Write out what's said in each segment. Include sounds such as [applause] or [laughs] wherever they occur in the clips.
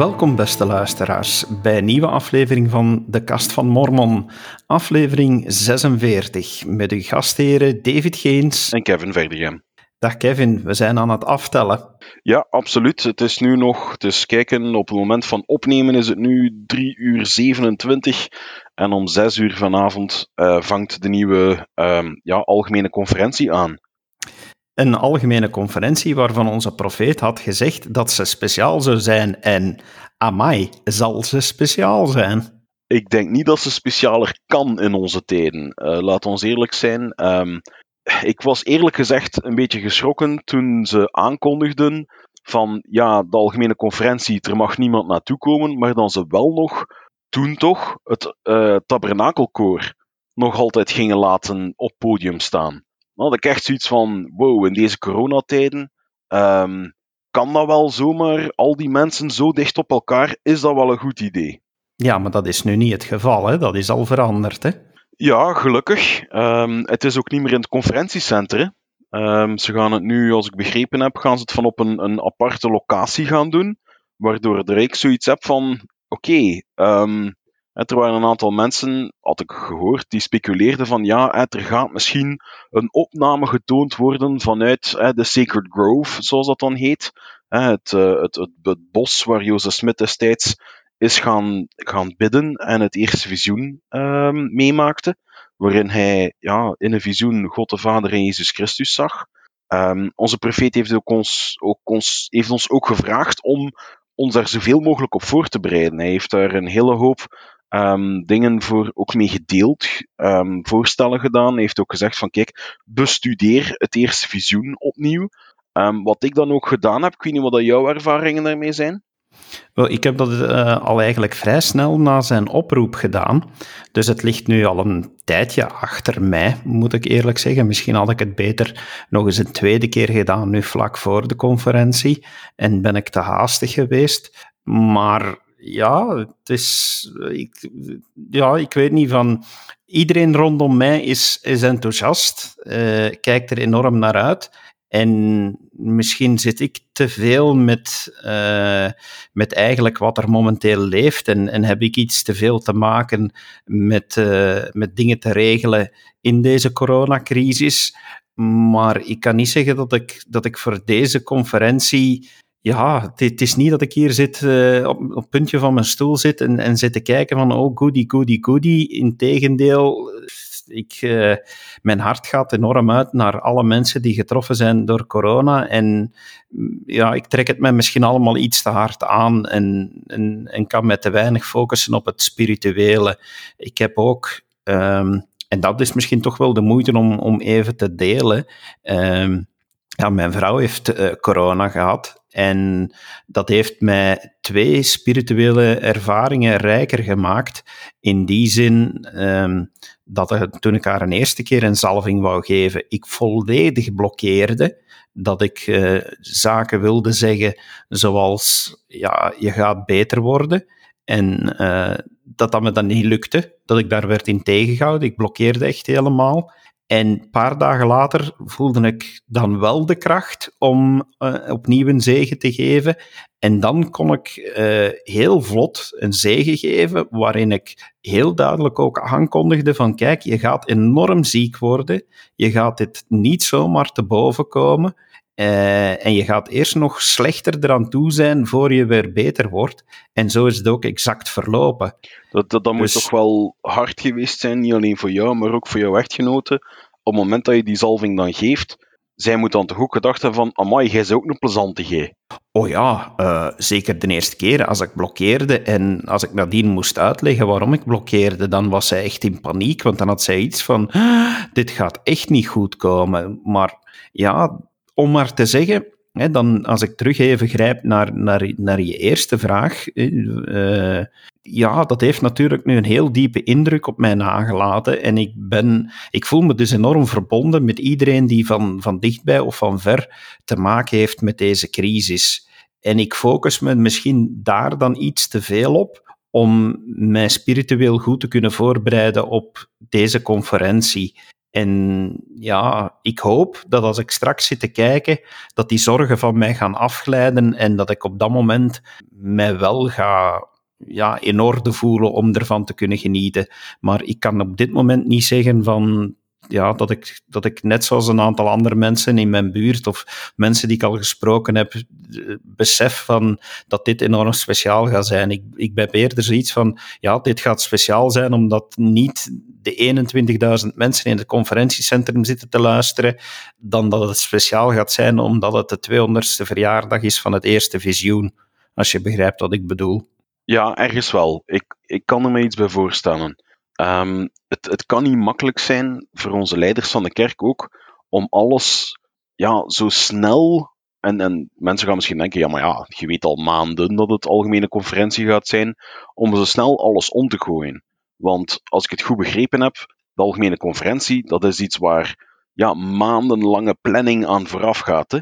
Welkom, beste luisteraars, bij een nieuwe aflevering van De Kast van Mormon, aflevering 46, met uw gastheren David Geens en Kevin Verdegem. Dag Kevin, we zijn aan het aftellen. Ja, absoluut. Het is nu nog, dus kijken, op het moment van opnemen is het nu 3 uur 27 en om 6 uur vanavond uh, vangt de nieuwe uh, ja, algemene conferentie aan. Een algemene conferentie waarvan onze profeet had gezegd dat ze speciaal zou zijn en amai, zal ze speciaal zijn? Ik denk niet dat ze specialer kan in onze tijden. Uh, laat ons eerlijk zijn. Um, ik was eerlijk gezegd een beetje geschrokken toen ze aankondigden van ja, de algemene conferentie, er mag niemand naartoe komen, maar dan ze wel nog toen toch het uh, tabernakelkoor nog altijd gingen laten op podium staan. Had ik echt zoiets van, wow, in deze coronatijden, um, kan dat wel zomaar, al die mensen zo dicht op elkaar, is dat wel een goed idee? Ja, maar dat is nu niet het geval, hè? dat is al veranderd. Hè? Ja, gelukkig. Um, het is ook niet meer in het conferentiecentrum. Um, ze gaan het nu, als ik begrepen heb, gaan ze het van op een, een aparte locatie gaan doen. Waardoor ik zoiets heb van: oké, okay, um, er waren een aantal mensen, had ik gehoord, die speculeerden van ja, er gaat misschien een opname getoond worden vanuit de Sacred Grove, zoals dat dan heet. Het, uh, het, het, het, bos waar Jozef Smith destijds is gaan, gaan bidden en het eerste visioen um, meemaakte, waarin hij ja, in een visioen God de Vader en Jezus Christus zag. Um, onze profeet heeft, ook ons, ook ons, heeft ons ook gevraagd om ons daar zoveel mogelijk op voor te bereiden. Hij heeft daar een hele hoop um, dingen voor ook mee gedeeld, voorstellen gedaan. Hij heeft ook gezegd van kijk, bestudeer het eerste visioen opnieuw. wat ik dan ook gedaan heb, ik weet niet wat jouw ervaringen daarmee zijn. Wel, ik heb dat uh, al eigenlijk vrij snel na zijn oproep gedaan. Dus het ligt nu al een tijdje achter mij, moet ik eerlijk zeggen. Misschien had ik het beter nog eens een tweede keer gedaan, nu vlak voor de conferentie. En ben ik te haastig geweest. Maar ja, het is. Ik, ja, ik weet niet van. Iedereen rondom mij is, is enthousiast, uh, kijkt er enorm naar uit. En misschien zit ik te veel met, uh, met eigenlijk wat er momenteel leeft en, en heb ik iets te veel te maken met, met dingen te regelen in deze coronacrisis. Maar ik kan niet zeggen dat ik, dat ik voor deze conferentie ja, het, is niet dat ik hier zit, uh, op, op het puntje van mijn stoel zit en, en zit te kijken van, oh, goody, goody, goody. Integendeel, ik, uh, mijn hart gaat enorm uit naar alle mensen die getroffen zijn door corona. En mm, ja, ik trek het me misschien allemaal iets te hard aan en, en, en kan me te weinig focussen op het spirituele. Ik heb ook, um, en dat is misschien toch wel de moeite om, om even te delen. Um, ja, mijn vrouw heeft uh, corona gehad en dat heeft mij twee spirituele ervaringen rijker gemaakt. In die zin um, dat toen ik haar een eerste keer een zalving wou geven, ik volledig blokkeerde. Dat ik uh, zaken wilde zeggen zoals, ja, je gaat beter worden. En uh, dat dat me dan niet lukte, dat ik daar werd in tegengehouden. Ik blokkeerde echt helemaal. En een paar dagen later voelde ik dan wel de kracht om uh, opnieuw een zegen te geven. En dan kon ik uh, heel vlot een zegen geven, waarin ik heel duidelijk ook aankondigde van kijk, je gaat enorm ziek worden, je gaat dit niet zomaar te boven komen. Uh, en je gaat eerst nog slechter eraan toe zijn voor je weer beter wordt. En zo is het ook exact verlopen. Dat, dat, dat dus... moet toch wel hard geweest zijn, niet alleen voor jou, maar ook voor jouw echtgenoten. Op het moment dat je die zalving dan geeft, zij moet dan toch ook gedacht hebben van, amai, jij is ook een plezante gij. Oh ja, uh, zeker de eerste keer als ik blokkeerde en als ik nadien moest uitleggen waarom ik blokkeerde, dan was zij echt in paniek, want dan had zij iets van, dit gaat echt niet goed komen. Maar ja, om maar te zeggen, hè, dan als ik terug even grijp naar, naar, naar je eerste vraag, uh, ja, dat heeft natuurlijk nu een heel diepe indruk op mij nagelaten. En ik, ben, ik voel me dus enorm verbonden met iedereen die van, van dichtbij of van ver te maken heeft met deze crisis. En ik focus me misschien daar dan iets te veel op om mij spiritueel goed te kunnen voorbereiden op deze conferentie. En ja, ik hoop dat als ik straks zit te kijken, dat die zorgen van mij gaan afglijden en dat ik op dat moment mij wel ga ja, in orde voelen om ervan te kunnen genieten. Maar ik kan op dit moment niet zeggen van ja, dat, ik, dat ik net zoals een aantal andere mensen in mijn buurt of mensen die ik al gesproken heb, besef van dat dit enorm speciaal gaat zijn. Ik, ik ben eerder zoiets van, ja, dit gaat speciaal zijn omdat niet de 21.000 mensen in het conferentiecentrum zitten te luisteren, dan dat het speciaal gaat zijn omdat het de 200ste verjaardag is van het eerste visioen. Als je begrijpt wat ik bedoel. Ja, ergens wel. Ik, ik kan er me iets bij voorstellen. Um, het, het kan niet makkelijk zijn voor onze leiders van de kerk ook om alles ja, zo snel. En, en mensen gaan misschien denken: ja, maar ja, je weet al maanden dat het algemene conferentie gaat zijn. Om zo snel alles om te gooien. Want als ik het goed begrepen heb, de algemene conferentie, dat is iets waar ja, maandenlange planning aan vooraf gaat. Hè?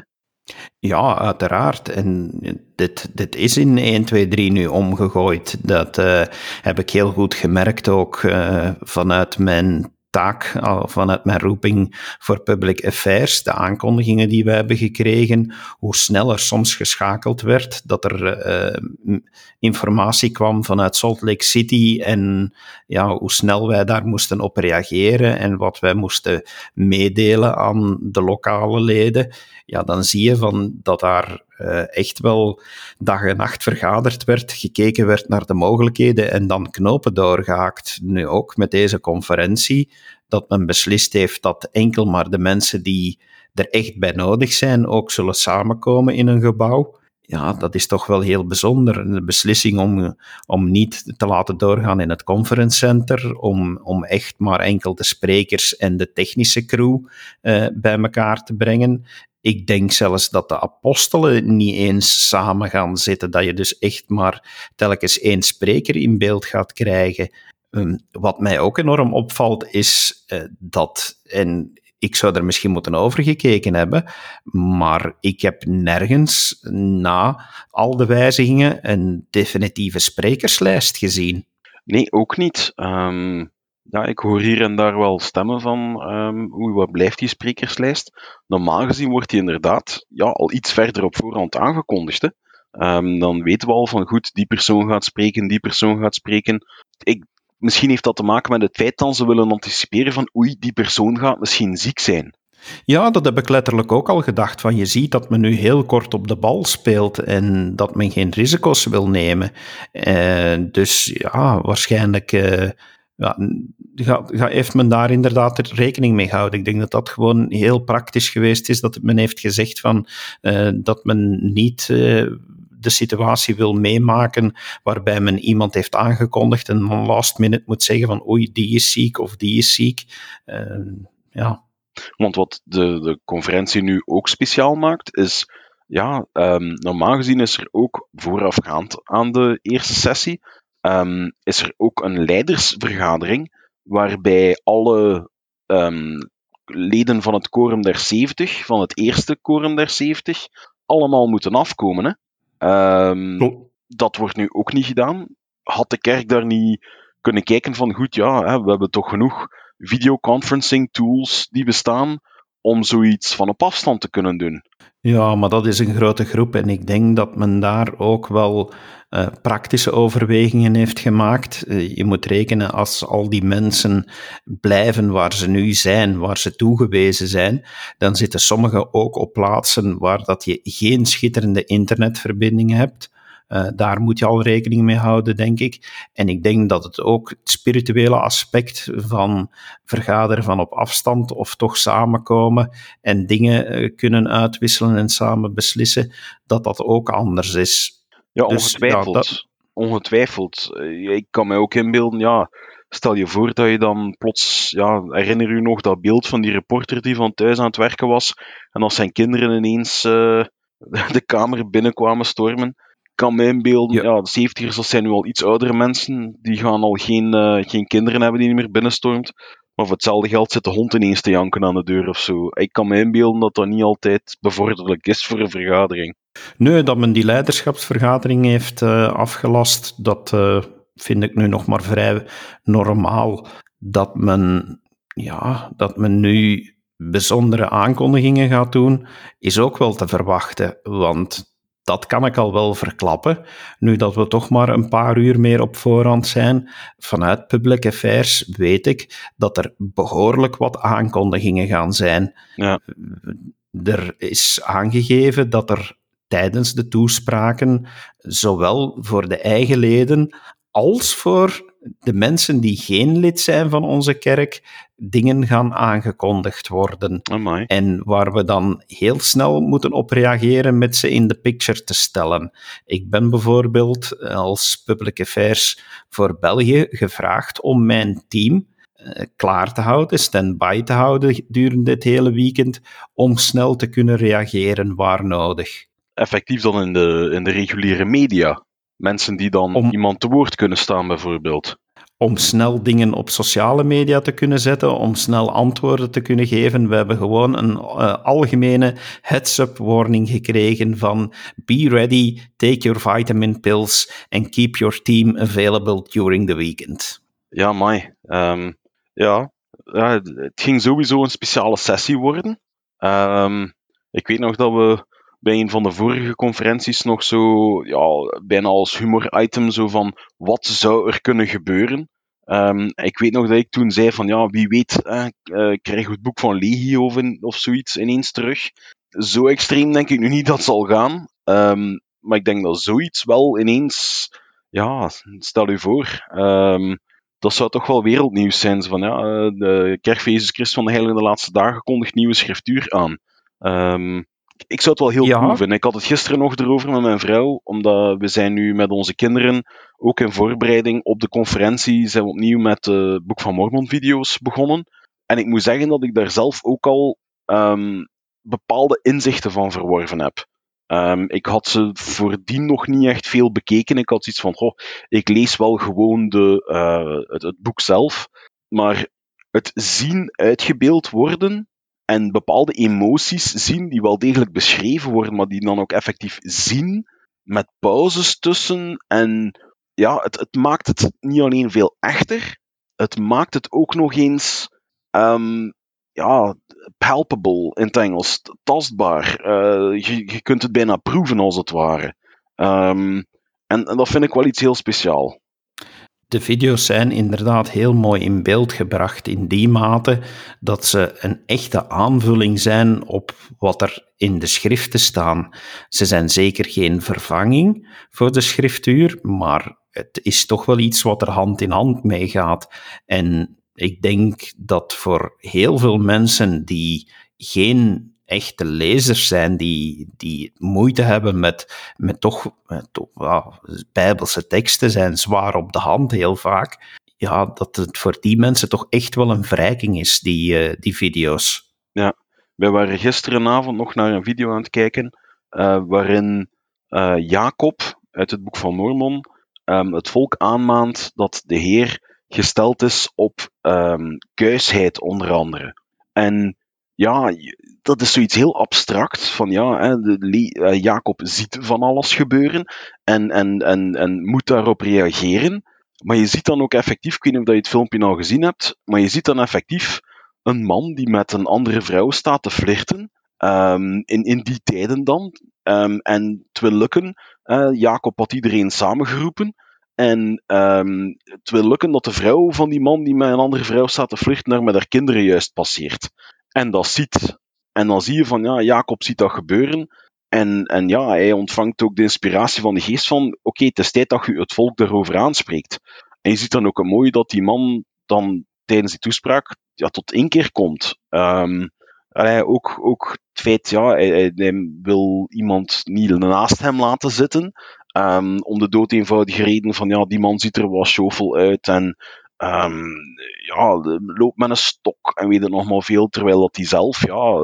Ja, uiteraard. En dit, dit is in 1, 2, 3 nu omgegooid. Dat uh, heb ik heel goed gemerkt ook uh, vanuit mijn taak, vanuit mijn roeping voor public affairs, de aankondigingen die we hebben gekregen, hoe sneller soms geschakeld werd, dat er uh, informatie kwam vanuit Salt Lake City en ja, hoe snel wij daar moesten op reageren en wat wij moesten meedelen aan de lokale leden. Ja, dan zie je van dat daar uh, echt wel dag en nacht vergaderd werd, gekeken werd naar de mogelijkheden en dan knopen doorgehaakt. Nu ook met deze conferentie, dat men beslist heeft dat enkel maar de mensen die er echt bij nodig zijn ook zullen samenkomen in een gebouw. Ja, dat is toch wel heel bijzonder. De beslissing om, om niet te laten doorgaan in het conference center, om, om echt maar enkel de sprekers en de technische crew uh, bij elkaar te brengen. Ik denk zelfs dat de apostelen niet eens samen gaan zitten, dat je dus echt maar telkens één spreker in beeld gaat krijgen. Ehm, wat mij ook enorm opvalt is uh, dat, en ik zou er misschien moeten overgekeken hebben, maar ik heb nergens na al de wijzigingen een definitieve sprekerslijst gezien. Nee, ook niet. Um, ja, ik hoor hier en daar wel stemmen van um, oei, wat blijft die sprekerslijst? Normaal gezien wordt die inderdaad ja, al iets verder op voorhand aangekondigd. Hè? Um, dan weten we al van goed, die persoon gaat spreken, die persoon gaat spreken. Ik, misschien heeft dat te maken met het feit dat ze willen anticiperen van oei, die persoon gaat misschien ziek zijn. Ja, dat heb ik letterlijk ook al gedacht. Van je ziet dat men nu heel kort op de bal speelt en dat men geen risico's wil nemen. Uh, dus ja, waarschijnlijk uh, ja, ga, ga, heeft men daar inderdaad rekening mee gehouden. Ik denk dat dat gewoon heel praktisch geweest is, dat men heeft gezegd van, uh, dat men niet uh, de situatie wil meemaken waarbij men iemand heeft aangekondigd en dan last minute moet zeggen van oei, die is ziek of die is ziek. Uh, ja. Want wat de, de conferentie nu ook speciaal maakt, is ja, um, normaal gezien is er ook voorafgaand aan de eerste sessie um, is er ook een leidersvergadering waarbij alle um, leden van het Quorum der 70, van het eerste Quorum der 70, allemaal moeten afkomen. Hè? Um, oh. Dat wordt nu ook niet gedaan. Had de kerk daar niet kunnen kijken van goed, ja, hè, we hebben toch genoeg videoconferencing tools die bestaan om zoiets van op afstand te kunnen doen. Ja, maar dat is een grote groep en ik denk dat men daar ook wel uh, praktische overwegingen heeft gemaakt. Uh, je moet rekenen als al die mensen blijven waar ze nu zijn, waar ze toegewezen zijn, dan zitten sommigen ook op plaatsen waar dat je geen schitterende internetverbinding hebt. Uh, daar moet je al rekening mee houden, denk ik. En ik denk dat het ook het spirituele aspect van vergaderen van op afstand of toch samenkomen en dingen uh, kunnen uitwisselen en samen beslissen, dat dat ook anders is. Ja, dus, ongetwijfeld. Ja, dat... Ongetwijfeld. Eh, ik kan mij ook inbeelden, ja, stel je voor dat je dan plots, ja, herinner je nog dat beeld van die reporter die van thuis aan het werken was en als zijn kinderen ineens uh, [laughs] de kamer binnenkwamen stormen kan mij inbeelden, ja. ja, de 70ers, dat zijn nu al iets oudere mensen, die gaan al geen, uh, geen kinderen hebben die niet meer binnenstormt. Maar voor hetzelfde geld zit de hond ineens te janken aan de deur of zo. Ik kan me inbeelden dat dat niet altijd bevorderlijk is voor een vergadering. Nee, dat men die leiderschapsvergadering heeft uh, afgelast, dat uh, vind ik nu nog maar vrij normaal. Dat men ja, dat men nu bijzondere aankondigingen gaat doen, is ook wel te verwachten. Want dat kan ik al wel verklappen. Nu dat we toch maar een paar uur meer op voorhand zijn, vanuit Public Affairs weet ik dat er behoorlijk wat aankondigingen gaan zijn. Ja. Er is aangegeven dat er tijdens de toespraken, zowel voor de eigen leden als voor de mensen die geen lid zijn van onze kerk, dingen gaan aangekondigd worden. Amai. En waar we dan heel snel moeten op reageren met ze in de picture te stellen. Ik ben bijvoorbeeld als Public Affairs voor België gevraagd om mijn team eh, klaar te houden, stand-by te houden gedurende het hele weekend, om snel te kunnen reageren waar nodig. Effectief dan in de, in de reguliere media. Mensen die dan Om- iemand te woord kunnen staan, bijvoorbeeld. om snel dingen op sociale media te kunnen zetten, om snel antwoorden te kunnen geven. We hebben gewoon een eh, algemene heads-up warning gekregen van be ready, take your vitamin pills and keep your team available during the weekend. Ja, mai. Ehm, ja. ja, het ging sowieso een speciale sessie worden. Ehm, ik weet nog dat we bij een van de vorige conferenties nog zo, ja, bijna als humor-item, zo van wat zou er kunnen gebeuren. Ehm, ik weet nog dat ik toen zei van ja, wie weet, eh, eh, krijgen we het boek van Legio of, of zoiets ineens terug. Zo extreem denk ik nu niet dat zal gaan. Ehm, maar ik denk dat zoiets wel ineens, ja, stel u voor. ehm, dat zou toch wel wereldnieuws zijn. Van, ja, eh, de kerk van Jezus Christus van de Heilige de Laatste Dagen kondigt nieuwe schriftuur aan. Ehm, ik zou het wel heel Ja. cool vinden. Ik had het gisteren nog erover met mijn vrouw, omdat we zijn nu met onze kinderen, ook in voorbereiding op de conferentie, zijn we opnieuw met de Boek van Mormon video's begonnen. En ik moet zeggen dat ik daar zelf ook al ehm, bepaalde inzichten van verworven heb. Ehm, ik had ze voordien nog niet echt veel bekeken. Ik had iets van, goh, ik lees wel gewoon de, eh, het, het boek zelf, maar het zien uitgebeeld worden en bepaalde emoties zien die wel degelijk beschreven worden, maar die dan ook effectief zien met pauzes tussen. En ja, het, het maakt het niet alleen veel echter, het maakt het ook nog eens ehm, ja, palpable in het Engels, tastbaar. Eh, je, je kunt het bijna proeven als het ware. Ehm, en, en dat vind ik wel iets heel speciaal. De video's zijn inderdaad heel mooi in beeld gebracht in die mate dat ze een echte aanvulling zijn op wat er in de schriften staan. Ze zijn zeker geen vervanging voor de schriftuur, maar het is toch wel iets wat er hand in hand mee gaat. En ik denk dat voor heel veel mensen die geen echte lezers zijn, die, die moeite hebben met, met toch, toch ja, bijbelse teksten, zijn zwaar op de hand heel vaak. Ja, dat het voor die mensen toch echt wel een verrijking is, die, eh, die video's. Wij waren gisterenavond nog naar een video aan het kijken eh, waarin eh, Jacob uit het boek van Mormon ehm, het volk aanmaant dat de Heer gesteld is op kuisheid onder andere. En ja, dat is zoiets heel abstract van ja, hè, eh, Jacob ziet van alles gebeuren en, en, en, en moet daarop reageren. Maar je ziet dan ook effectief, ik weet niet of je het filmpje nou gezien hebt, maar je ziet dan effectief een man die met een andere vrouw staat te flirten. ehm, in, in die tijden dan. Ehm, en het wil lukken. Jacob had iedereen samengeroepen. En ehm, het wil lukken dat de vrouw van die man die met een andere vrouw staat te flirten, daar met haar kinderen juist passeert. En dat ziet. En dan zie je van, ja, Jacob ziet dat gebeuren. En, en ja, hij ontvangt ook de inspiratie van de geest van, oké, het is tijd dat je het volk daarover aanspreekt. En je ziet dan ook een mooi dat die man dan tijdens die toespraak ja, tot één keer komt. Ehm, allee, ook, ook het feit, ja, hij, wil iemand niet naast hem laten zitten. ehm, om de dood eenvoudige reden van, ja, die man ziet er wat chauffel uit en ehm, ja, loopt met een stok en weet het nog maar veel, terwijl dat hij zelf, ja,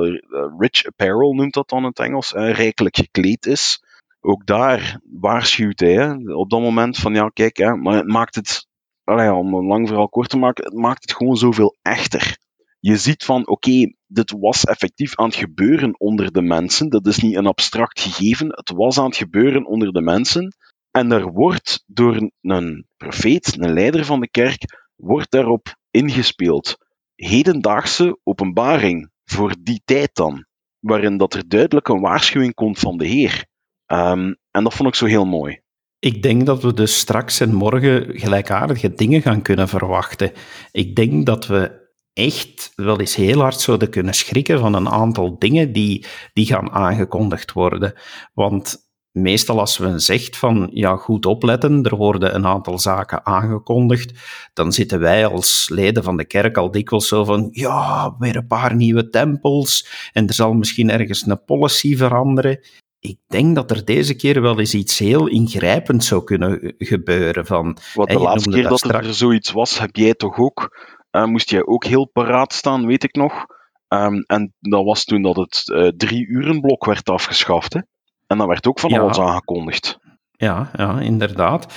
rich apparel noemt dat dan in het Engels, eh, rijkelijk gekleed is. Ook daar waarschuwt hij hè, op dat moment van, ja, kijk, hè, maar het maakt het om lang verhaal kort te maken, het maakt het gewoon zoveel echter. Je ziet van, oké, dit was effectief aan het gebeuren onder de mensen. Dat is niet een abstract gegeven. Het was aan het gebeuren onder de mensen. En er wordt door een profeet, een leider van de kerk, wordt daarop ingespeeld. hedendaagse openbaring voor die tijd dan, waarin dat er duidelijk een waarschuwing komt van de Heer. Ehm, en dat vond ik zo heel mooi. Ik denk dat we dus straks en morgen gelijkaardige dingen gaan kunnen verwachten. Ik denk dat we echt wel eens heel hard zouden kunnen schrikken van een aantal dingen die, die gaan aangekondigd worden. Want meestal als men zegt van ja, goed opletten, er worden een aantal zaken aangekondigd, dan zitten wij als leden van de kerk al dikwijls zo van ja, weer een paar nieuwe tempels en er zal misschien ergens een policy veranderen. Ik denk dat er deze keer wel eens iets heel ingrijpends zou kunnen gebeuren. Van, Wat de laatste keer dat er zoiets was, heb jij toch ook, uh, moest jij ook heel paraat staan, weet ik nog. Um, en dat was toen dat het uh, drie uren blok werd afgeschaft. Hè? En dat werd ook van alles aangekondigd. Ja, ja inderdaad.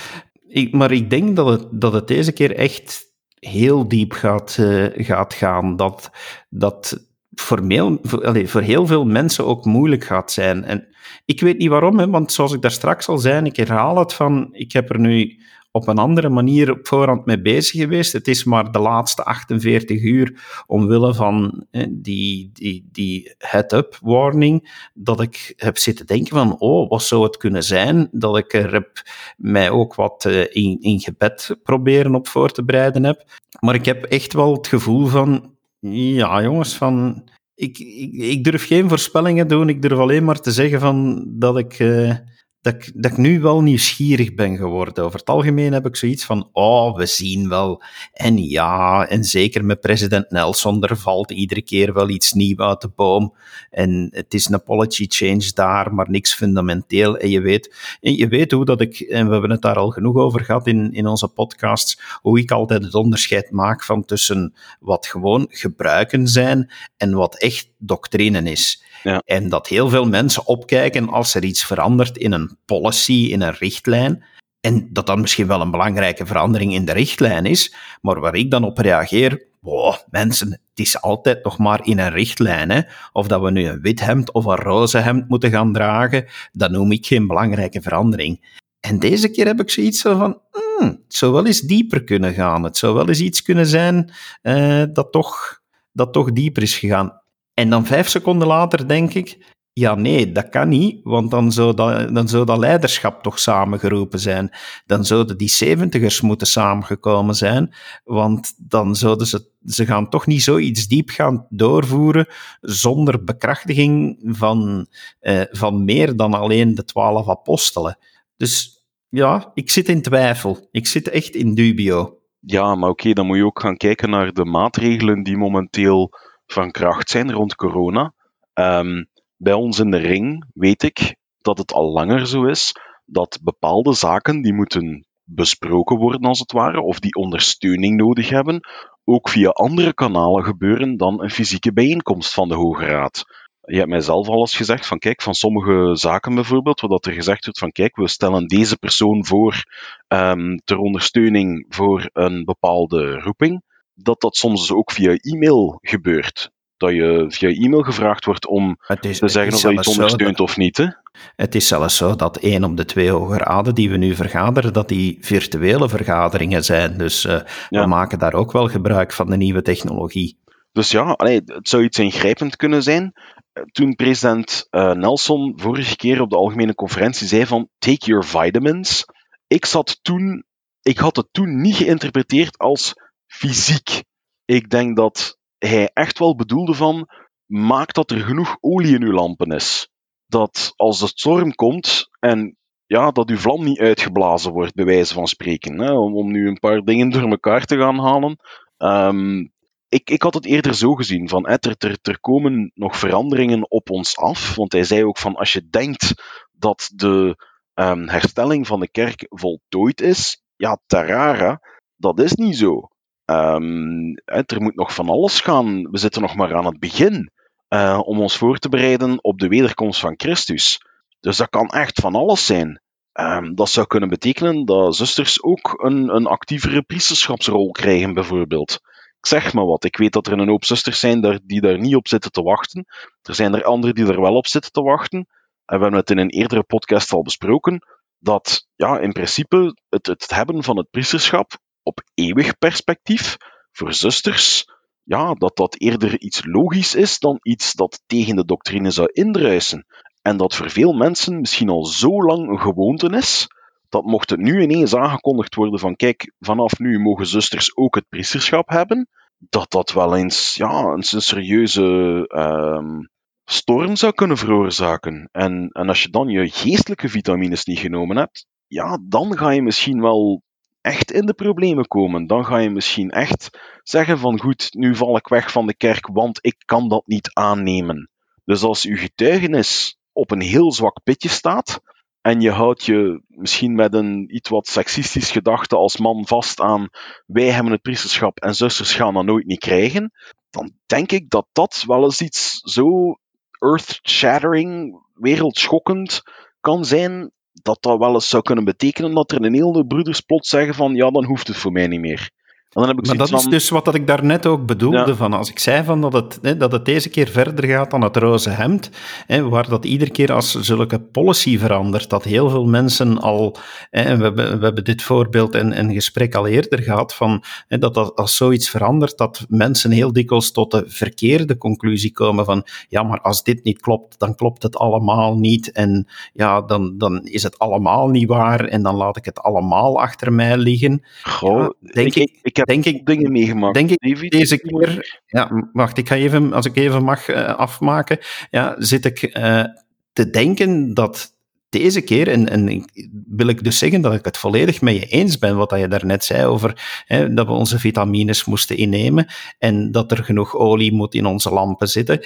Ik, maar ik denk dat het, dat het deze keer echt heel diep gaat, uh, gaat gaan. Dat, dat voor, heel, voor, allez, voor heel veel mensen ook moeilijk gaat zijn. En ik weet niet waarom, hè, want zoals ik daar straks al zei, ik herhaal het van, ik heb er nu op een andere manier op voorhand mee bezig geweest. Het is maar de laatste 48 uur, omwille van die, die, die head-up warning, dat ik heb zitten denken van, oh, wat zou het kunnen zijn dat ik er heb mij ook wat eh, in, in gebed proberen op voor te bereiden heb. Maar ik heb echt wel het gevoel van, ja jongens, van... Ik, ik, durf geen voorspellingen doen, ik durf alleen maar te zeggen van dat ik... Uh, dat ik, dat ik nu wel nieuwsgierig ben geworden. Over het algemeen heb ik zoiets van, oh, we zien wel. En ja, en zeker met president Nelson, er valt iedere keer wel iets nieuws uit de boom. En het is een policy change daar, maar niks fundamenteel. En je weet, en je weet hoe dat ik, en we hebben het daar al genoeg over gehad in, in onze podcasts, hoe ik altijd het onderscheid maak van tussen wat gewoon gebruiken zijn en wat echt doctrine is. Ja. En dat heel veel mensen opkijken als er iets verandert in een policy, in een richtlijn. En dat dan misschien wel een belangrijke verandering in de richtlijn is, maar waar ik dan op reageer, wow, mensen, het is altijd nog maar in een richtlijn. Hè? Of dat we nu een wit hemd of een roze hemd moeten gaan dragen, dat noem ik geen belangrijke verandering. En deze keer heb ik zoiets van, hmm, het zou wel eens dieper kunnen gaan. Het zou wel eens iets kunnen zijn uh, dat, toch, dat toch dieper is gegaan. En dan vijf seconden later denk ik, ja, nee, dat kan niet, want dan zou dat, dan zou dat leiderschap toch samengeroepen zijn. Dan zouden die zeventigers moeten samengekomen zijn, want dan zouden ze, ze gaan toch niet zoiets diep gaan doorvoeren zonder bekrachtiging van, eh, van meer dan alleen de twaalf apostelen. Dus ja, ik zit in twijfel. Ik zit echt in dubio. Ja, maar oké, dan moet je ook gaan kijken naar de maatregelen die momenteel van kracht zijn rond corona. Um, bij ons in de ring weet ik dat het al langer zo is dat bepaalde zaken die moeten besproken worden als het ware, of die ondersteuning nodig hebben, ook via andere kanalen gebeuren dan een fysieke bijeenkomst van de Hoge Raad. Je hebt mij zelf al eens gezegd van kijk, van sommige zaken bijvoorbeeld, dat er gezegd wordt van kijk, we stellen deze persoon voor um, ter ondersteuning voor een bepaalde roeping dat dat soms ook via e-mail gebeurt. Dat je via e-mail gevraagd wordt om is, te zeggen of je iets ondersteunt of niet. Hè? Het is zelfs zo dat één op de twee hoge raden die we nu vergaderen, dat die virtuele vergaderingen zijn. Dus uh, ja. we maken daar ook wel gebruik van de nieuwe technologie. Dus ja, allee, het zou iets ingrijpend kunnen zijn. Toen president uh, Nelson vorige keer op de algemene conferentie zei van take your vitamins. Ik zat toen, ik had het toen niet geïnterpreteerd als fysiek. Ik denk dat hij echt wel bedoelde van, maak dat er genoeg olie in uw lampen is. Dat als de storm komt en ja, dat uw vlam niet uitgeblazen wordt, bij wijze van spreken. Hè, om, nu een paar dingen door elkaar te gaan halen. Um, ik, ik had het eerder zo gezien, van er, er, er komen nog veranderingen op ons af. Want hij zei ook van, als je denkt dat de um, herstelling van de kerk voltooid is, ja, tarara, dat is niet zo. Um, er moet nog van alles gaan. We zitten nog maar aan het begin uh, om ons voor te bereiden op de wederkomst van Christus. Dus dat kan echt van alles zijn. Um, dat zou kunnen betekenen dat zusters ook een, een actievere priesterschapsrol krijgen, bijvoorbeeld. Ik zeg maar wat. Ik weet dat er een hoop zusters zijn die daar niet op zitten te wachten. Er zijn er anderen die er wel op zitten te wachten. En we hebben het in een eerdere podcast al besproken. Dat ja, in principe het, het hebben van het priesterschap op eeuwig perspectief voor zusters ja, dat dat eerder iets logisch is dan iets dat tegen de doctrine zou indruisen. En dat voor veel mensen misschien al zo lang een gewoonte is, dat mocht het nu ineens aangekondigd worden van kijk, vanaf nu mogen zusters ook het priesterschap hebben, dat dat wel eens ja, een, serieuze um, storm zou kunnen veroorzaken. En, en als je dan je geestelijke vitamines niet genomen hebt, ja, dan ga je misschien wel echt in de problemen komen. Dan ga je misschien echt zeggen van goed, nu val ik weg van de kerk, want ik kan dat niet aannemen. Dus als uw getuigenis op een heel zwak pitje staat, en je houdt je misschien met een iets wat seksistisch gedachte als man vast aan wij hebben het priesterschap en zusters gaan dat nooit niet krijgen, dan denk ik dat dat wel eens iets zo earth-shattering, wereldschokkend kan zijn, dat dat wel eens zou kunnen betekenen dat er een hele broeders plots zeggen van ja, dan hoeft het voor mij niet meer maar dat is dus wat ik daarnet ook bedoelde. Van als ik zei van dat, het, hè, dat het deze keer verder gaat dan het roze hemd, hè, waar dat iedere keer als zulke policy verandert, dat heel veel mensen al, hè, we, hebben, we hebben dit voorbeeld in een gesprek al eerder gehad, van, hè, dat, dat als zoiets verandert, dat mensen heel dikwijls tot de verkeerde conclusie komen van ja, maar als dit niet klopt, dan klopt het allemaal niet en ja, dan, dan is het allemaal niet waar en dan laat ik het allemaal achter mij liggen. Goh, denk ik, ik heb denk ik, dingen meegemaakt. Denk ik deze keer, ja, wacht, ik ga even, als ik even mag uh, afmaken, ja, zit ik uh, te denken dat deze keer, en, en wil ik dus zeggen dat ik het volledig met je eens ben, wat je daarnet zei over hè, dat we onze vitamines moesten innemen en dat er genoeg olie moet in onze lampen zitten.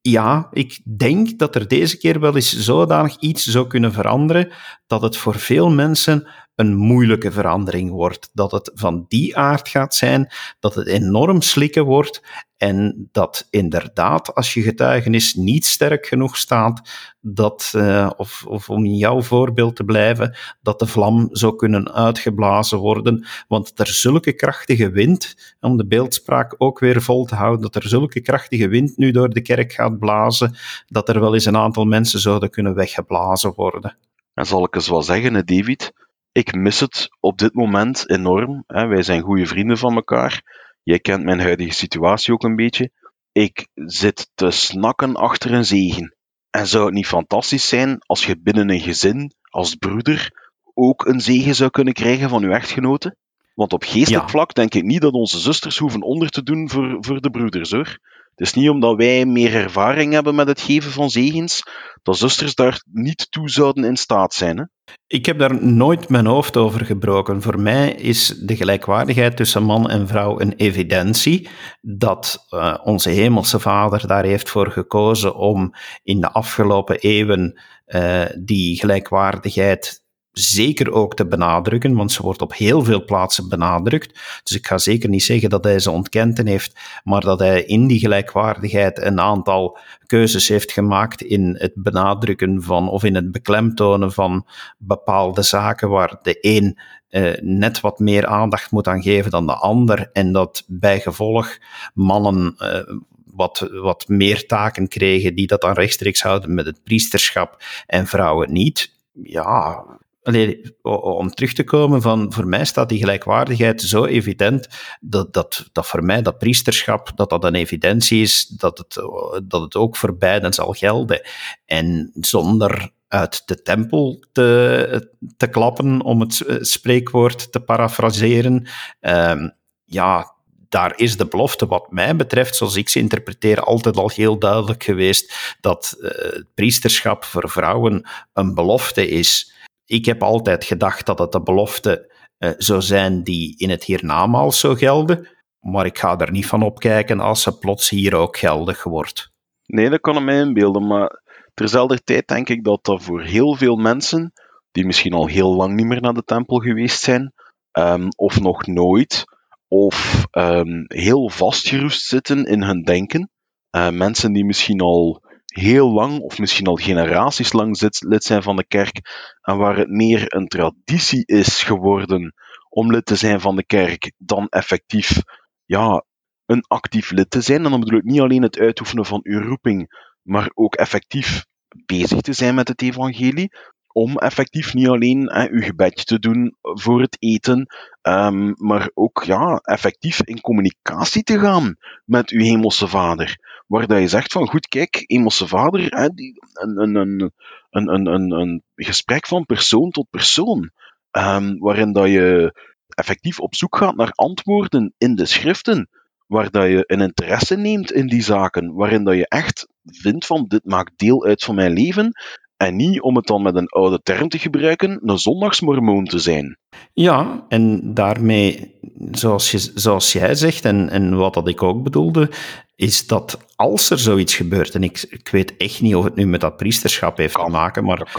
Ja, ik denk dat er deze keer wel eens zodanig iets zou kunnen veranderen dat het voor veel mensen een moeilijke verandering wordt. Dat het van die aard gaat zijn, dat het enorm slikken wordt en dat inderdaad, als je getuigenis niet sterk genoeg staat, dat, uh, of, of om in jouw voorbeeld te blijven, dat de vlam zou kunnen uitgeblazen worden. Want er zulke krachtige wind, om de beeldspraak ook weer vol te houden, dat er zulke krachtige wind nu door de kerk gaat blazen, dat er wel eens een aantal mensen zouden kunnen weggeblazen worden. En zal ik eens wel zeggen, David, ik mis het op dit moment enorm. Hè. Wij zijn goede vrienden van elkaar. Jij kent mijn huidige situatie ook een beetje. Ik zit te snakken achter een zegen. En zou het niet fantastisch zijn als je binnen een gezin, als broeder, ook een zegen zou kunnen krijgen van uw echtgenote? Want op geestelijk vlak denk ik niet dat onze zusters hoeven onder te doen voor, voor de broeders hoor. Het is niet omdat wij meer ervaring hebben met het geven van zegens, dat zusters daar niet toe zouden in staat zijn. Hè? Ik heb daar nooit mijn hoofd over gebroken. Voor mij is de gelijkwaardigheid tussen man en vrouw een evidentie. Dat uh, onze Hemelse Vader daar heeft voor gekozen om in de afgelopen eeuwen uh, die gelijkwaardigheid zeker ook te benadrukken, want ze wordt op heel veel plaatsen benadrukt. Dus ik ga zeker niet zeggen dat hij ze ontkend heeft, maar dat hij in die gelijkwaardigheid een aantal keuzes heeft gemaakt in het benadrukken van of in het beklemtonen van bepaalde zaken waar de een uh, net wat meer aandacht moet aan geven dan de ander en dat bij gevolg mannen uh, wat, wat meer taken kregen die dat dan rechtstreeks houden met het priesterschap en vrouwen niet. Ja, Om terug te komen, van, voor mij staat die gelijkwaardigheid zo evident dat, dat, dat voor mij dat priesterschap, dat dat een evidentie is, dat het, dat het ook voor beiden zal gelden. En zonder uit de tempel te, te klappen, om het spreekwoord te parafraseren, um, ja, daar is de belofte, wat mij betreft, zoals ik ze interpreteer, altijd al heel duidelijk geweest dat uh, het priesterschap voor vrouwen een belofte is ik heb altijd gedacht dat het de belofte uh, zou zijn die in het hiernamaals zou gelden, maar ik ga er niet van opkijken als ze plots hier ook geldig wordt. Nee, dat kan ik mij inbeelden, maar terzelfde tijd denk ik dat dat voor heel veel mensen, die misschien al heel lang niet meer naar de tempel geweest zijn, um, of nog nooit, of um, heel vastgeroest zitten in hun denken, uh, mensen die misschien al heel lang, of misschien al generaties lang lid zijn van de kerk, en waar het meer een traditie is geworden om lid te zijn van de kerk, dan effectief ja, een actief lid te zijn. En dan bedoel ik niet alleen het uitoefenen van uw roeping, maar ook effectief bezig te zijn met het evangelie. om effectief niet alleen uw gebedje te doen voor het eten, um, maar ook ja, effectief in communicatie te gaan met uw hemelse vader. Waar dat je zegt van, goed, kijk, hemelse vader, hè, die, een, een, een, een, een, een, gesprek van persoon tot persoon, um, waarin dat je effectief op zoek gaat naar antwoorden in de schriften, waar dat je een interesse neemt in die zaken, waarin dat je echt vindt van dit maakt deel uit van mijn leven en niet, om het dan met een oude term te gebruiken, een zondagsmormoon te zijn. Ja, en daarmee, zoals, je, zoals jij zegt, en, en wat dat ik ook bedoelde, is dat als er zoiets gebeurt, en ik, ik weet echt niet of het nu met dat priesterschap heeft te maken, maar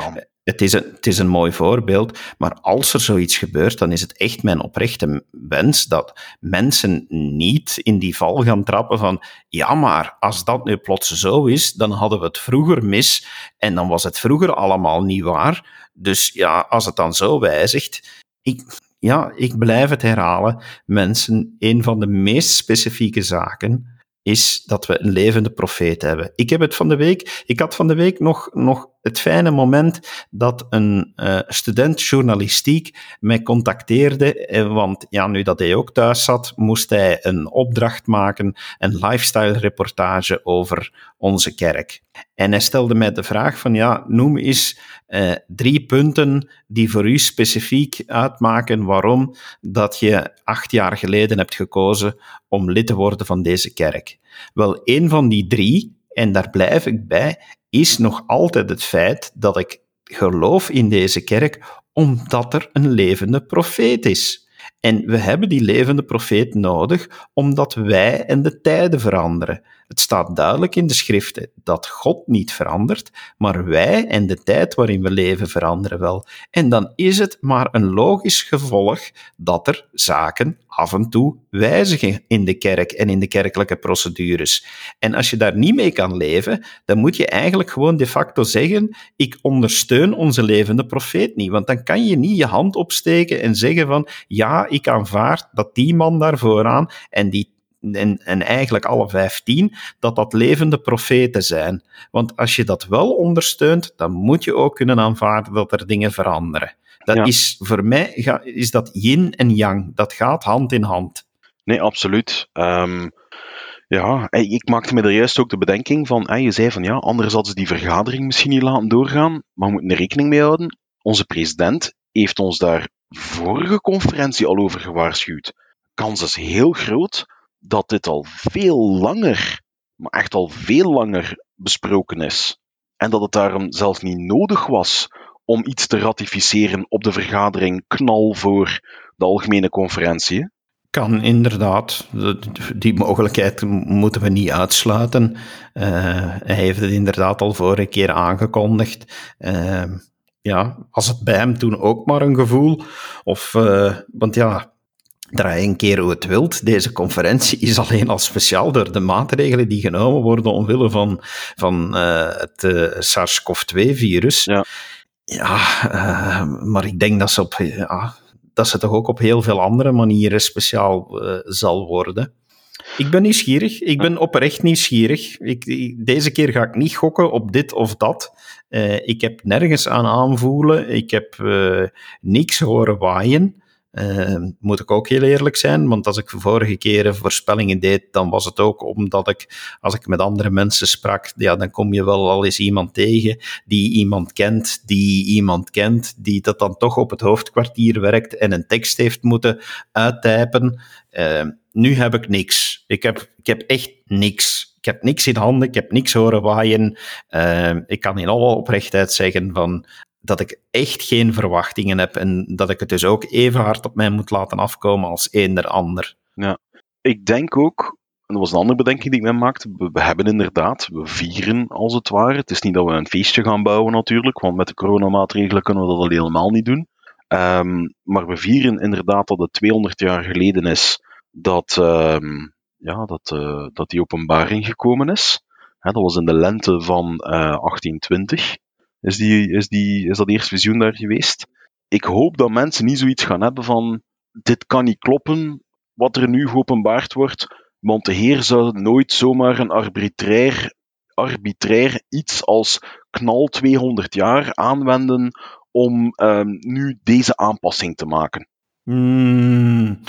het is, een, het is een mooi voorbeeld, maar als er zoiets gebeurt, dan is het echt mijn oprechte wens dat mensen niet in die val gaan trappen van ja, maar als dat nu plots zo is, dan hadden we het vroeger mis en dan was het vroeger allemaal niet waar. Dus ja, als het dan zo wijzigt, ik, ja, ik blijf het herhalen, mensen, een van de meest specifieke zaken is dat we een levende profeet hebben. Ik heb het van de week, ik had van de week nog, nog het fijne moment dat een uh, student journalistiek mij contacteerde, eh, want ja, nu dat hij ook thuis zat, moest hij een opdracht maken, een lifestyle reportage over onze kerk. En hij stelde mij de vraag van, ja, noem eens uh, drie punten die voor u specifiek uitmaken waarom dat je acht jaar geleden hebt gekozen om lid te worden van deze kerk. Wel, een van die drie, en daar blijf ik bij, is nog altijd het feit dat ik geloof in deze kerk omdat er een levende profeet is. En we hebben die levende profeet nodig omdat wij en de tijden veranderen. Het staat duidelijk in de schriften dat God niet verandert, maar wij en de tijd waarin we leven veranderen wel. En dan is het maar een logisch gevolg dat er zaken af en toe wijzigen in de kerk en in de kerkelijke procedures. En als je daar niet mee kan leven, dan moet je eigenlijk gewoon de facto zeggen: ik ondersteun onze levende profeet niet. Want dan kan je niet je hand opsteken en zeggen van ja, ik aanvaard dat die man daar vooraan en die en, en eigenlijk alle vijftien, dat dat levende profeten zijn. Want als je dat wel ondersteunt, dan moet je ook kunnen aanvaarden dat er dingen veranderen. Dat is voor mij is dat yin en yang. Dat gaat hand in hand. Nee, absoluut. Um, ja, ik maakte me er juist ook de bedenking van, je zei van ja, anders hadden ze die vergadering misschien niet laten doorgaan, maar we moeten er rekening mee houden. Onze president heeft ons daar vorige conferentie al over gewaarschuwd. Kans is heel groot dat dit al veel langer, maar echt al veel langer besproken is. En dat het daarom zelfs niet nodig was om iets te ratificeren op de vergadering knal voor de algemene conferentie. Kan inderdaad. Die mogelijkheid moeten we niet uitsluiten. Uh, hij heeft het inderdaad al vorige keer aangekondigd. Uh, ja, als het bij hem toen ook maar een gevoel. Of, uh, want ja, draai een keer hoe het wilt. Deze conferentie is alleen al speciaal door de maatregelen die genomen worden omwille van, van uh, het uh, SARS-CoV-2-virus. Ja, ja uh, maar ik denk dat ze, op, ja, dat ze toch ook op heel veel andere manieren speciaal zal worden. Ik ben nieuwsgierig. Ik ben oprecht nieuwsgierig. Ik, deze keer ga ik niet gokken op dit of dat. ik heb nergens aan aanvoelen. Ik heb niks horen waaien. Uh, moet ik ook heel eerlijk zijn, want als ik vorige keren voorspellingen deed, dan was het ook omdat ik, als ik met andere mensen sprak, ja, dan kom je wel al eens iemand tegen die iemand kent, die iemand kent, die dat dan toch op het hoofdkwartier werkt en een tekst heeft moeten uittypen. Uh, nu heb ik niks. Ik heb, ik heb echt niks. Ik heb niks in handen, ik heb niks horen waaien. Uh, ik kan in alle oprechtheid zeggen van dat ik echt geen verwachtingen heb en dat ik het dus ook even hard op mij moet laten afkomen als eender ander. Ja, ik denk ook, en dat was een andere bedenking die ik me maakte, we, hebben inderdaad, we vieren als het ware. Het is niet dat we een feestje gaan bouwen natuurlijk, want met de coronamaatregelen kunnen we dat al helemaal niet doen. Um, maar we vieren inderdaad dat het 200 jaar geleden is dat, um, ja, dat, uh, dat die openbaring gekomen is. dat was in de lente van uh, eh, 1820 is, die, is, die, is dat eerste visioen daar geweest. Ik hoop dat mensen niet zoiets gaan hebben van dit kan niet kloppen, wat er nu geopenbaard wordt, want de Heer zou nooit zomaar een arbitrair, arbitrair iets als knal 200 jaar aanwenden om ehm, nu deze aanpassing te maken? Hmm,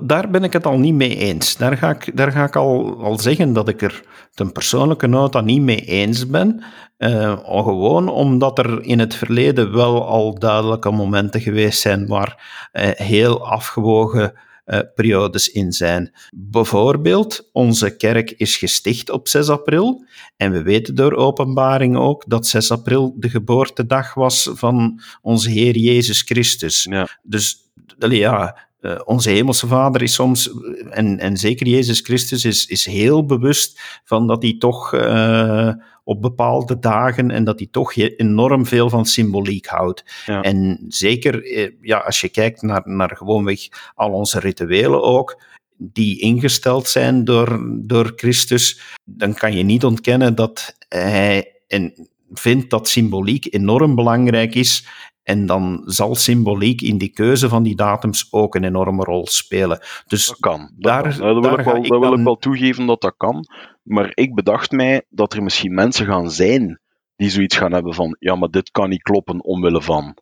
daar ben ik het al niet mee eens. Daar ga ik, daar ga ik al, al zeggen dat ik er ten persoonlijke nota niet mee eens ben. Uh, gewoon omdat er in het verleden wel al duidelijke momenten geweest zijn waar uh, heel afgewogen uh, periodes in zijn. Bijvoorbeeld, onze kerk is gesticht op 6 april en we weten door openbaring ook dat 6 april de geboortedag was van onze Heer Jezus Christus. Ja. Dus ja, uh, onze hemelse vader is soms, en, en zeker Jezus Christus, is, is heel bewust van dat hij toch uh, op bepaalde dagen en dat hij toch enorm veel van symboliek houdt. Ja. En zeker uh, ja, als je kijkt naar, naar gewoonweg al onze rituelen ook, die ingesteld zijn door, door Christus, dan kan je niet ontkennen dat hij en vindt dat symboliek enorm belangrijk is en dan zal symboliek in die keuze van die datums ook een enorme rol spelen. Dus dat kan. Dat daar, kan. Dat, wil, ik wel, dat wil ik wel toegeven dat dat kan. Maar ik bedacht mij dat er misschien mensen gaan zijn die zoiets gaan hebben van ja, maar dit kan niet kloppen omwille van.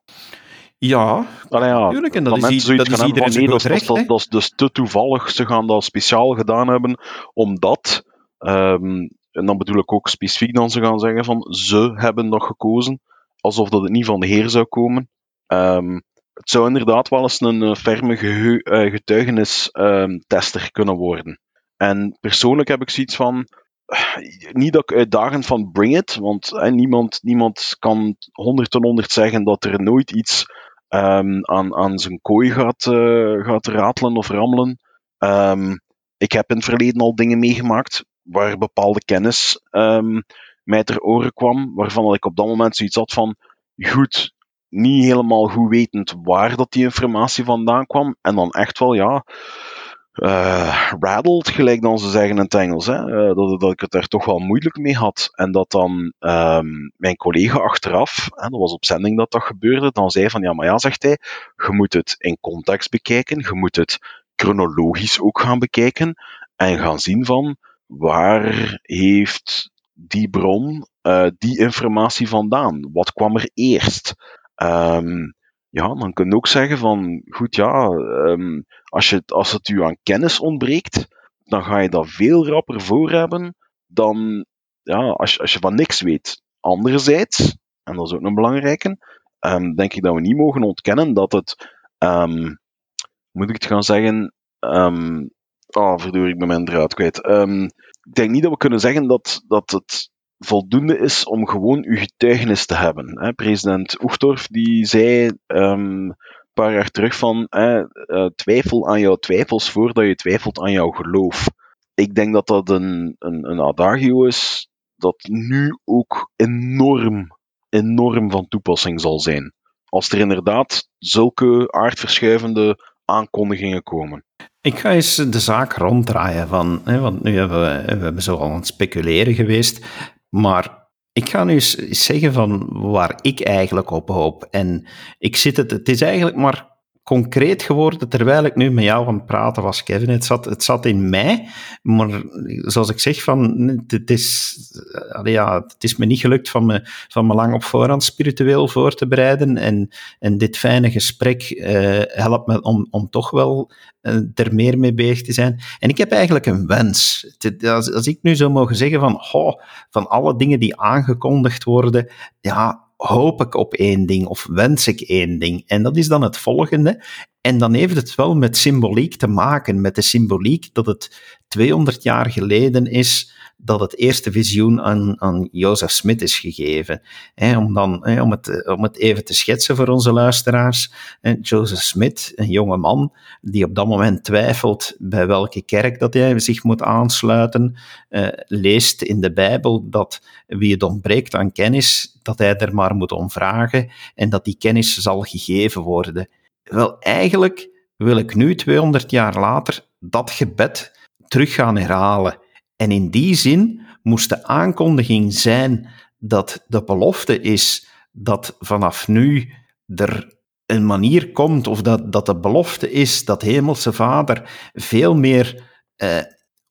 Ja, Allee, ja natuurlijk. En dat, is, dat is iedereen van, nee, dat, recht, dat, dat, is dus te toevallig. Ze gaan dat speciaal gedaan hebben, omdat... Um, en dan bedoel ik ook specifiek dan ze gaan zeggen van ze hebben nog gekozen alsof dat het niet van de Heer zou komen. Um, het zou inderdaad wel eens een uh, ferme uh, getuigenistester um, kunnen worden. En persoonlijk heb ik zoiets van. Niet dat ik uitdagend van bring it, want niemand, niemand kan 100 ten 100 zeggen dat er nooit iets um, aan, aan zijn kooi gaat, gaat ratelen of rammelen. Um, ik heb in het verleden al dingen meegemaakt waar bepaalde kennis mij ter oren kwam, waarvan ik op dat moment zoiets had van, goed, niet helemaal goed wetend waar dat die informatie vandaan kwam, en dan echt wel, ja, uh, rattled, gelijk dan ze zeggen in het Engels, hè, uh, dat, dat ik het er toch wel moeilijk mee had. En dat dan um, mijn collega achteraf, hè, dat was op zending dat dat gebeurde, dan zei van, ja, maar ja, zegt hij, je moet het in context bekijken, je moet het chronologisch ook gaan bekijken, en gaan zien van, waar heeft die bron, uh, die informatie vandaan? Wat kwam er eerst? Um, ja, dan kun je ook zeggen van, goed ja, um, als, je, als het u aan kennis ontbreekt, dan ga je dat veel rapper voor hebben dan ja, als, als je van niks weet. Anderzijds, en dat is ook een belangrijke, um, denk ik dat we niet mogen ontkennen dat het, moet ik het gaan zeggen, oh verdorie, ik mijn draad kwijt. Um, ik denk niet dat we kunnen zeggen dat, dat het voldoende is om gewoon uw getuigenis te hebben. Hè. President Oegdorf die zei um, een paar jaar terug van uh, twijfel aan jouw twijfels voordat je twijfelt aan jouw geloof. Ik denk dat dat een, een, een adagio is dat nu ook enorm, enorm van toepassing zal zijn. Als er inderdaad zulke aardverschuivende aankondigingen komen. Ik ga eens de zaak ronddraaien van, hè, want nu hebben we, we hebben zo al aan het speculeren geweest, maar ik ga nu eens zeggen van waar ik eigenlijk op hoop. En ik zit het, het is eigenlijk maar concreet geworden terwijl ik nu met jou aan het praten was, Kevin. Het zat, het zat in mij, maar zoals ik zeg, van, het, is, ja, het is me niet gelukt van me, van me lang op voorhand spiritueel voor te bereiden. En, en dit fijne gesprek uh, helpt me om, om toch wel uh, er meer mee bezig te zijn. En ik heb eigenlijk een wens. Als, als ik nu zou mogen zeggen van, oh, van alle dingen die aangekondigd worden, ja, hoop ik op één ding of wens ik één ding. En dat is dan het volgende. En dan heeft het wel met symboliek te maken, met de symboliek dat het 200 jaar geleden is dat het eerste visioen aan, aan Jozef Smith is gegeven. om, dan, om, het, om het even te schetsen voor onze luisteraars. Joseph Smith, een jonge man die op dat moment twijfelt bij welke kerk dat hij zich moet aansluiten, eh, leest in de Bijbel dat wie het ontbreekt aan kennis, dat hij er maar moet om vragen en dat die kennis zal gegeven worden. Wel, eigenlijk wil ik nu, 200 jaar later, dat gebed terug gaan herhalen. En in die zin moest de aankondiging zijn dat de belofte is dat vanaf nu er een manier komt, of dat, dat de belofte is dat Hemelse Vader veel meer eh,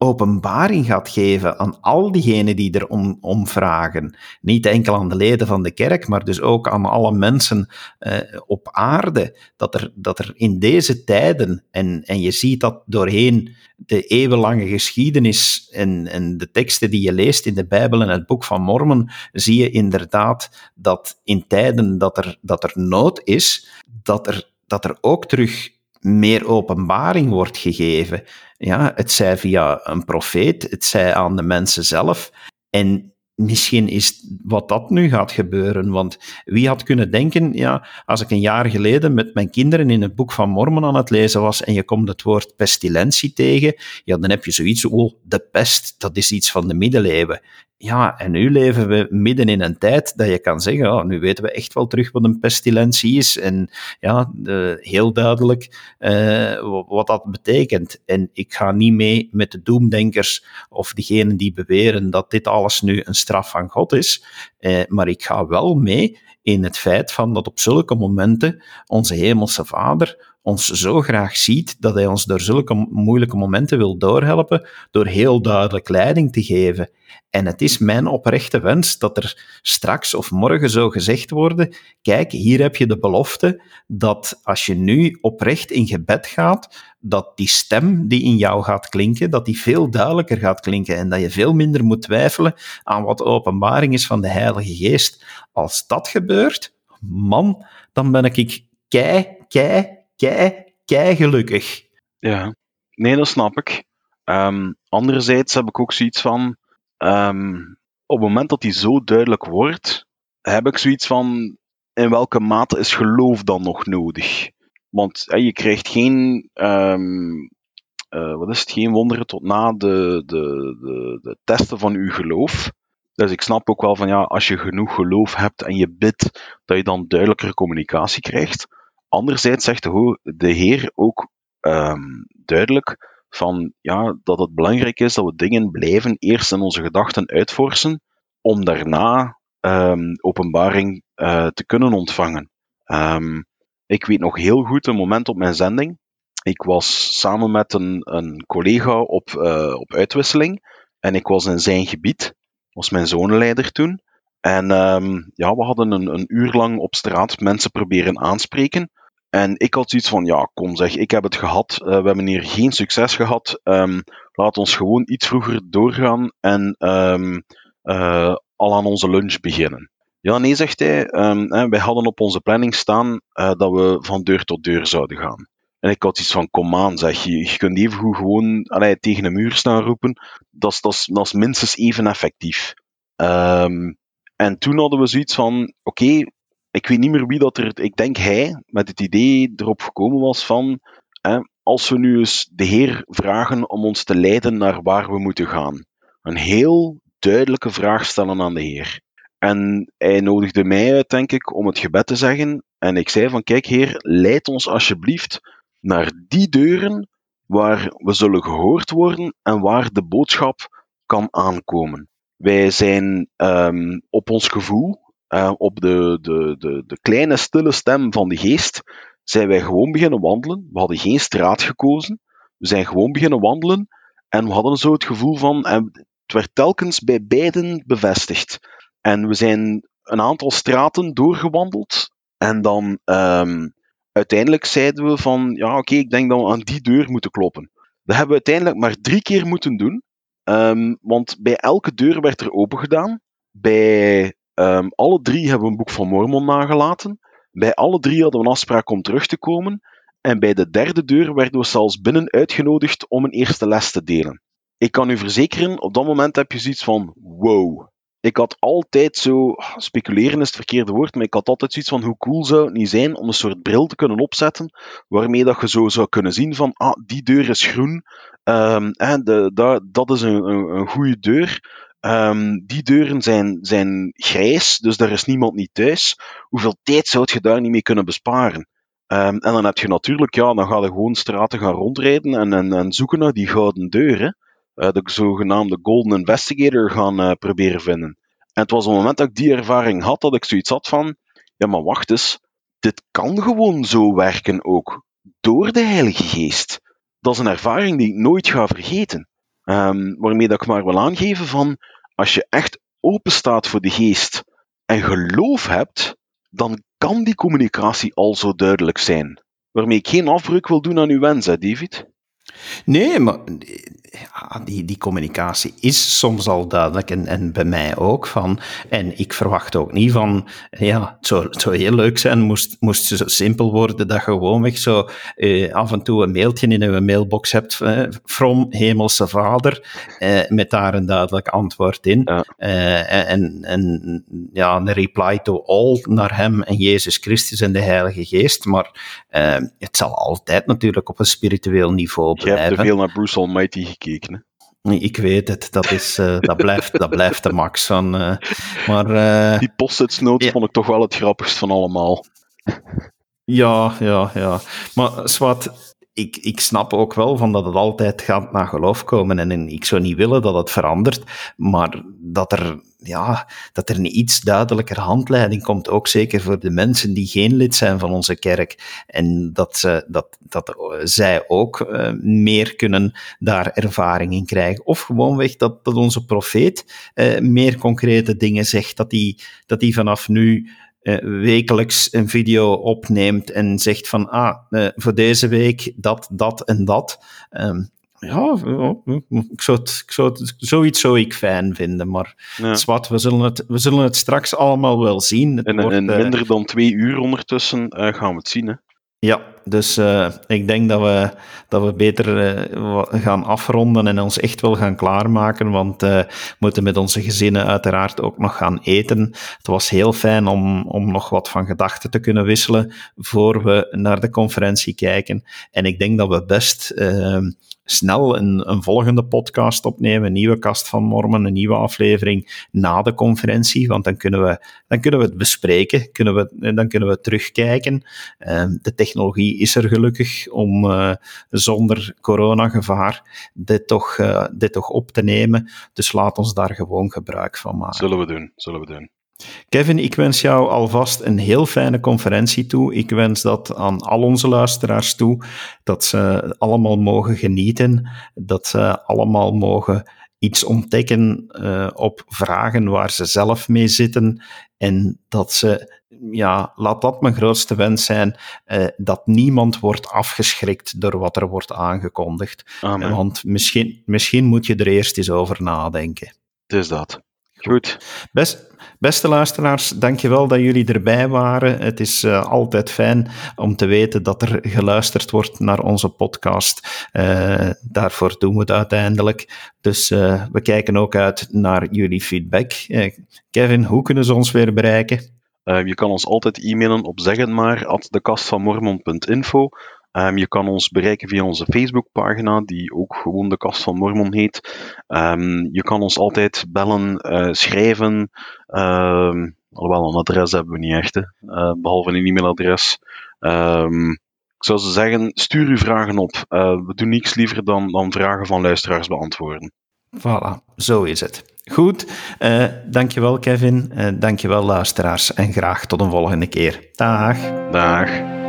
openbaring gaat geven aan al diegenen die er om, om vragen. Niet enkel aan de leden van de kerk, maar dus ook aan alle mensen uh, op aarde. Dat er, dat er in deze tijden, en, en je ziet dat doorheen de eeuwenlange geschiedenis en, en de teksten die je leest in de Bijbel en het Boek van Mormon, zie je inderdaad dat in tijden dat er, dat er nood is, dat er, dat er ook terug meer openbaring wordt gegeven. Ja, het zij via een profeet, het zij aan de mensen zelf. En misschien is wat dat nu gaat gebeuren. Want wie had kunnen denken, ja, als ik een jaar geleden met mijn kinderen in het boek van Mormon aan het lezen was en je komt het woord pestilentie tegen, ja, dan heb je zoiets, oh, de pest, dat is iets van de middeleeuwen. Ja, en nu leven we midden in een tijd dat je kan zeggen, oh, nu weten we echt wel terug wat een pestilentie is en ja, heel duidelijk uh, wat dat betekent. En ik ga niet mee met de doemdenkers of diegenen die beweren dat dit alles nu een straf van God is, uh, maar ik ga wel mee in het feit van dat op zulke momenten onze hemelse Vader ons zo graag ziet dat hij ons door zulke moeilijke momenten wil doorhelpen door heel duidelijk leiding te geven. En het is mijn oprechte wens dat er straks of morgen zo gezegd worden: kijk, hier heb je de belofte dat als je nu oprecht in gebed gaat, dat die stem die in jou gaat klinken, dat die veel duidelijker gaat klinken en dat je veel minder moet twijfelen aan wat openbaring is van de Heilige Geest. Als dat gebeurt, man, dan ben ik kei, kei, kei, kei gelukkig. Ja, nee, dat snap ik. Um, anderzijds heb ik ook zoiets van, um, op het moment dat die zo duidelijk wordt, heb ik zoiets van, in welke mate is geloof dan nog nodig? Want je krijgt geen, um, uh, wat is het, geen wonderen tot na de, de, de, de testen van uw geloof. Dus ik snap ook wel van ja, als je genoeg geloof hebt en je bidt, dat je dan duidelijker communicatie krijgt. Anderzijds zegt de, Heer ook um, duidelijk van ja, dat het belangrijk is dat we dingen blijven eerst in onze gedachten uitvorsen, om daarna um, openbaring uh, te kunnen ontvangen. Um, ik weet nog heel goed een moment op mijn zending. Ik was samen met een, een collega op, uh, op uitwisseling en ik was in zijn gebied, was mijn zonenleider toen. En ja, we hadden een, een uur lang op straat mensen proberen aanspreken. En ik had zoiets van, ja, kom zeg, ik heb het gehad. Uh, we hebben hier geen succes gehad. Um, laat ons gewoon iets vroeger doorgaan en um, uh, al aan onze lunch beginnen. Ja, nee, zegt hij. Um, hè, wij hadden op onze planning staan uh, dat we van deur tot deur zouden gaan. En ik had iets van, kom aan, zeg je. Je kunt even goed gewoon allee, tegen een muur staan roepen. Dat is, minstens even effectief. En toen hadden we zoiets van, oké, ik weet niet meer wie dat er, ik denk hij, met het idee erop gekomen was van, hè, als we nu eens de Heer vragen om ons te leiden naar waar we moeten gaan. Een heel duidelijke vraag stellen aan de Heer. En hij nodigde mij uit, denk ik, om het gebed te zeggen. En ik zei van, kijk Heer, leid ons alsjeblieft naar die deuren waar we zullen gehoord worden en waar de boodschap kan aankomen. Wij zijn um, op ons gevoel, uh, op de, de, de, de kleine stille stem van de geest, zijn wij gewoon beginnen wandelen. We hadden geen straat gekozen. We zijn gewoon beginnen wandelen en we hadden zo het gevoel van, en het werd telkens bij beiden bevestigd. En we zijn een aantal straten doorgewandeld en dan um, uiteindelijk zeiden we van, ja oké, ik denk dat we aan die deur moeten kloppen. Dat hebben we uiteindelijk maar drie keer moeten doen, um, want bij elke deur werd er open gedaan. Bij Um, alle drie hebben een boek van Mormon nagelaten. Bij alle drie hadden we een afspraak om terug te komen. En bij de derde deur werden we zelfs binnen uitgenodigd om een eerste les te delen. Ik kan u verzekeren, op dat moment heb je zoiets van: wow. Ik had altijd zo, speculeren is het verkeerde woord, maar ik had altijd zoiets van hoe cool zou het niet zijn om een soort bril te kunnen opzetten, waarmee dat je zo zou kunnen zien van, ah, die deur is groen, en de, dat, is een, een goede deur. Um, die deuren zijn, zijn grijs, dus daar is niemand niet thuis. Hoeveel tijd zou je daar niet mee kunnen besparen? Um, en dan heb je natuurlijk, ja, dan ga je gewoon straten gaan rondrijden en, en, en zoeken naar die gouden deuren. Uh, de zogenaamde Golden Investigator gaan uh, proberen vinden. En het was op het moment dat ik die ervaring had, dat ik zoiets had van, ja, maar wacht eens, dit kan gewoon zo werken ook. Door de Heilige Geest. Dat is een ervaring die ik nooit ga vergeten. Um, waarmee dat ik maar wil aangeven van, als je echt open staat voor de geest en geloof hebt, dan kan die communicatie al zo duidelijk zijn. Waarmee ik geen afbreuk wil doen aan uw wens, hè, David? Nee, maar die, die communicatie is soms al duidelijk en, en bij mij ook. Van, en ik verwacht ook niet van, ja, het zou, het zou heel leuk zijn, moest, moest zo simpel worden dat je gewoonweg zo eh, af en toe een mailtje in je mailbox hebt eh, from Hemelse Vader, eh, met daar een duidelijk antwoord in. Eh, en, en ja, een reply to all naar hem en Jezus Christus en de Heilige Geest. Maar eh, het zal altijd natuurlijk op een spiritueel niveau blijven. Je hebt te veel naar Bruce Almighty gekeken. Ik weet het, dat, is, uh, dat, blijft, dat blijft de max van. Uh, maar, uh, Die post-its notes ja. vond ik toch wel het grappigst van allemaal. Ja, ja, ja. Maar Swat, ik, ik snap ook wel van dat het altijd gaat naar geloof komen. En ik zou niet willen dat het verandert, maar dat er, ja, dat er een iets duidelijker handleiding komt, ook zeker voor de mensen die geen lid zijn van onze kerk. En dat, ze, dat, dat zij ook uh, meer kunnen daar ervaring in krijgen. Of gewoonweg dat, dat onze profeet uh, meer concrete dingen zegt, dat die, dat die vanaf nu uh, wekelijks een video opneemt en zegt van, ah, voor deze week dat, dat en dat. Um, ja, ik zou het, ik zou het, zoiets zou ik fijn vinden, maar ja. wat, we zullen, het, we zullen het straks allemaal wel zien. Het en wordt, in minder dan twee uur ondertussen uh, gaan we het zien, hè? Ja, dus uh, ik denk dat we, dat we beter uh, gaan afronden en ons echt wel gaan klaarmaken, want uh, we moeten met onze gezinnen uiteraard ook nog gaan eten. Het was heel fijn om, om nog wat van gedachten te kunnen wisselen voor we naar de conferentie kijken. En ik denk dat we best snel een, een, volgende podcast opnemen, een nieuwe kast van Mormen, een nieuwe aflevering na de conferentie, want dan kunnen we, dan kunnen we het bespreken, kunnen we, dan kunnen we terugkijken. de technologie is er gelukkig om uh, zonder coronagevaar dit toch, uh, dit toch op te nemen. Dus laat ons daar gewoon gebruik van maken. Zullen we doen, zullen we doen. Kevin, ik wens jou alvast een heel fijne conferentie toe. Ik wens dat aan al onze luisteraars toe, dat ze allemaal mogen genieten, dat ze allemaal mogen iets ontdekken uh, op vragen waar ze zelf mee zitten en dat ze ja, laat dat mijn grootste wens zijn, uh, dat niemand wordt afgeschrikt door wat er wordt aangekondigd. Amen. Want misschien, misschien moet je er eerst eens over nadenken. Het is dat. Goed. Best, beste luisteraars, dankjewel dat jullie erbij waren. Het is uh, altijd fijn om te weten dat er geluisterd wordt naar onze podcast. Uh, daarvoor doen we het uiteindelijk. Dus uh, we kijken ook uit naar jullie feedback. Kevin, hoe kunnen ze ons weer bereiken? Je kan ons altijd e-mailen op zeggenmaar at dekastvanmormon.info. Um, je kan ons bereiken via onze Facebookpagina, die ook gewoon de Kast van Mormon heet. Um, je kan ons altijd bellen, uh, schrijven. Uh, alhoewel, een adres hebben we niet echt, uh, behalve een e-mailadres. ik zou ze zeggen, stuur uw vragen op. Uh, we doen niets liever dan, dan vragen van luisteraars beantwoorden. Voilà, zo is het. Goed, uh, dankjewel Kevin, uh, dankjewel luisteraars en graag tot een volgende keer. Dag. Dag.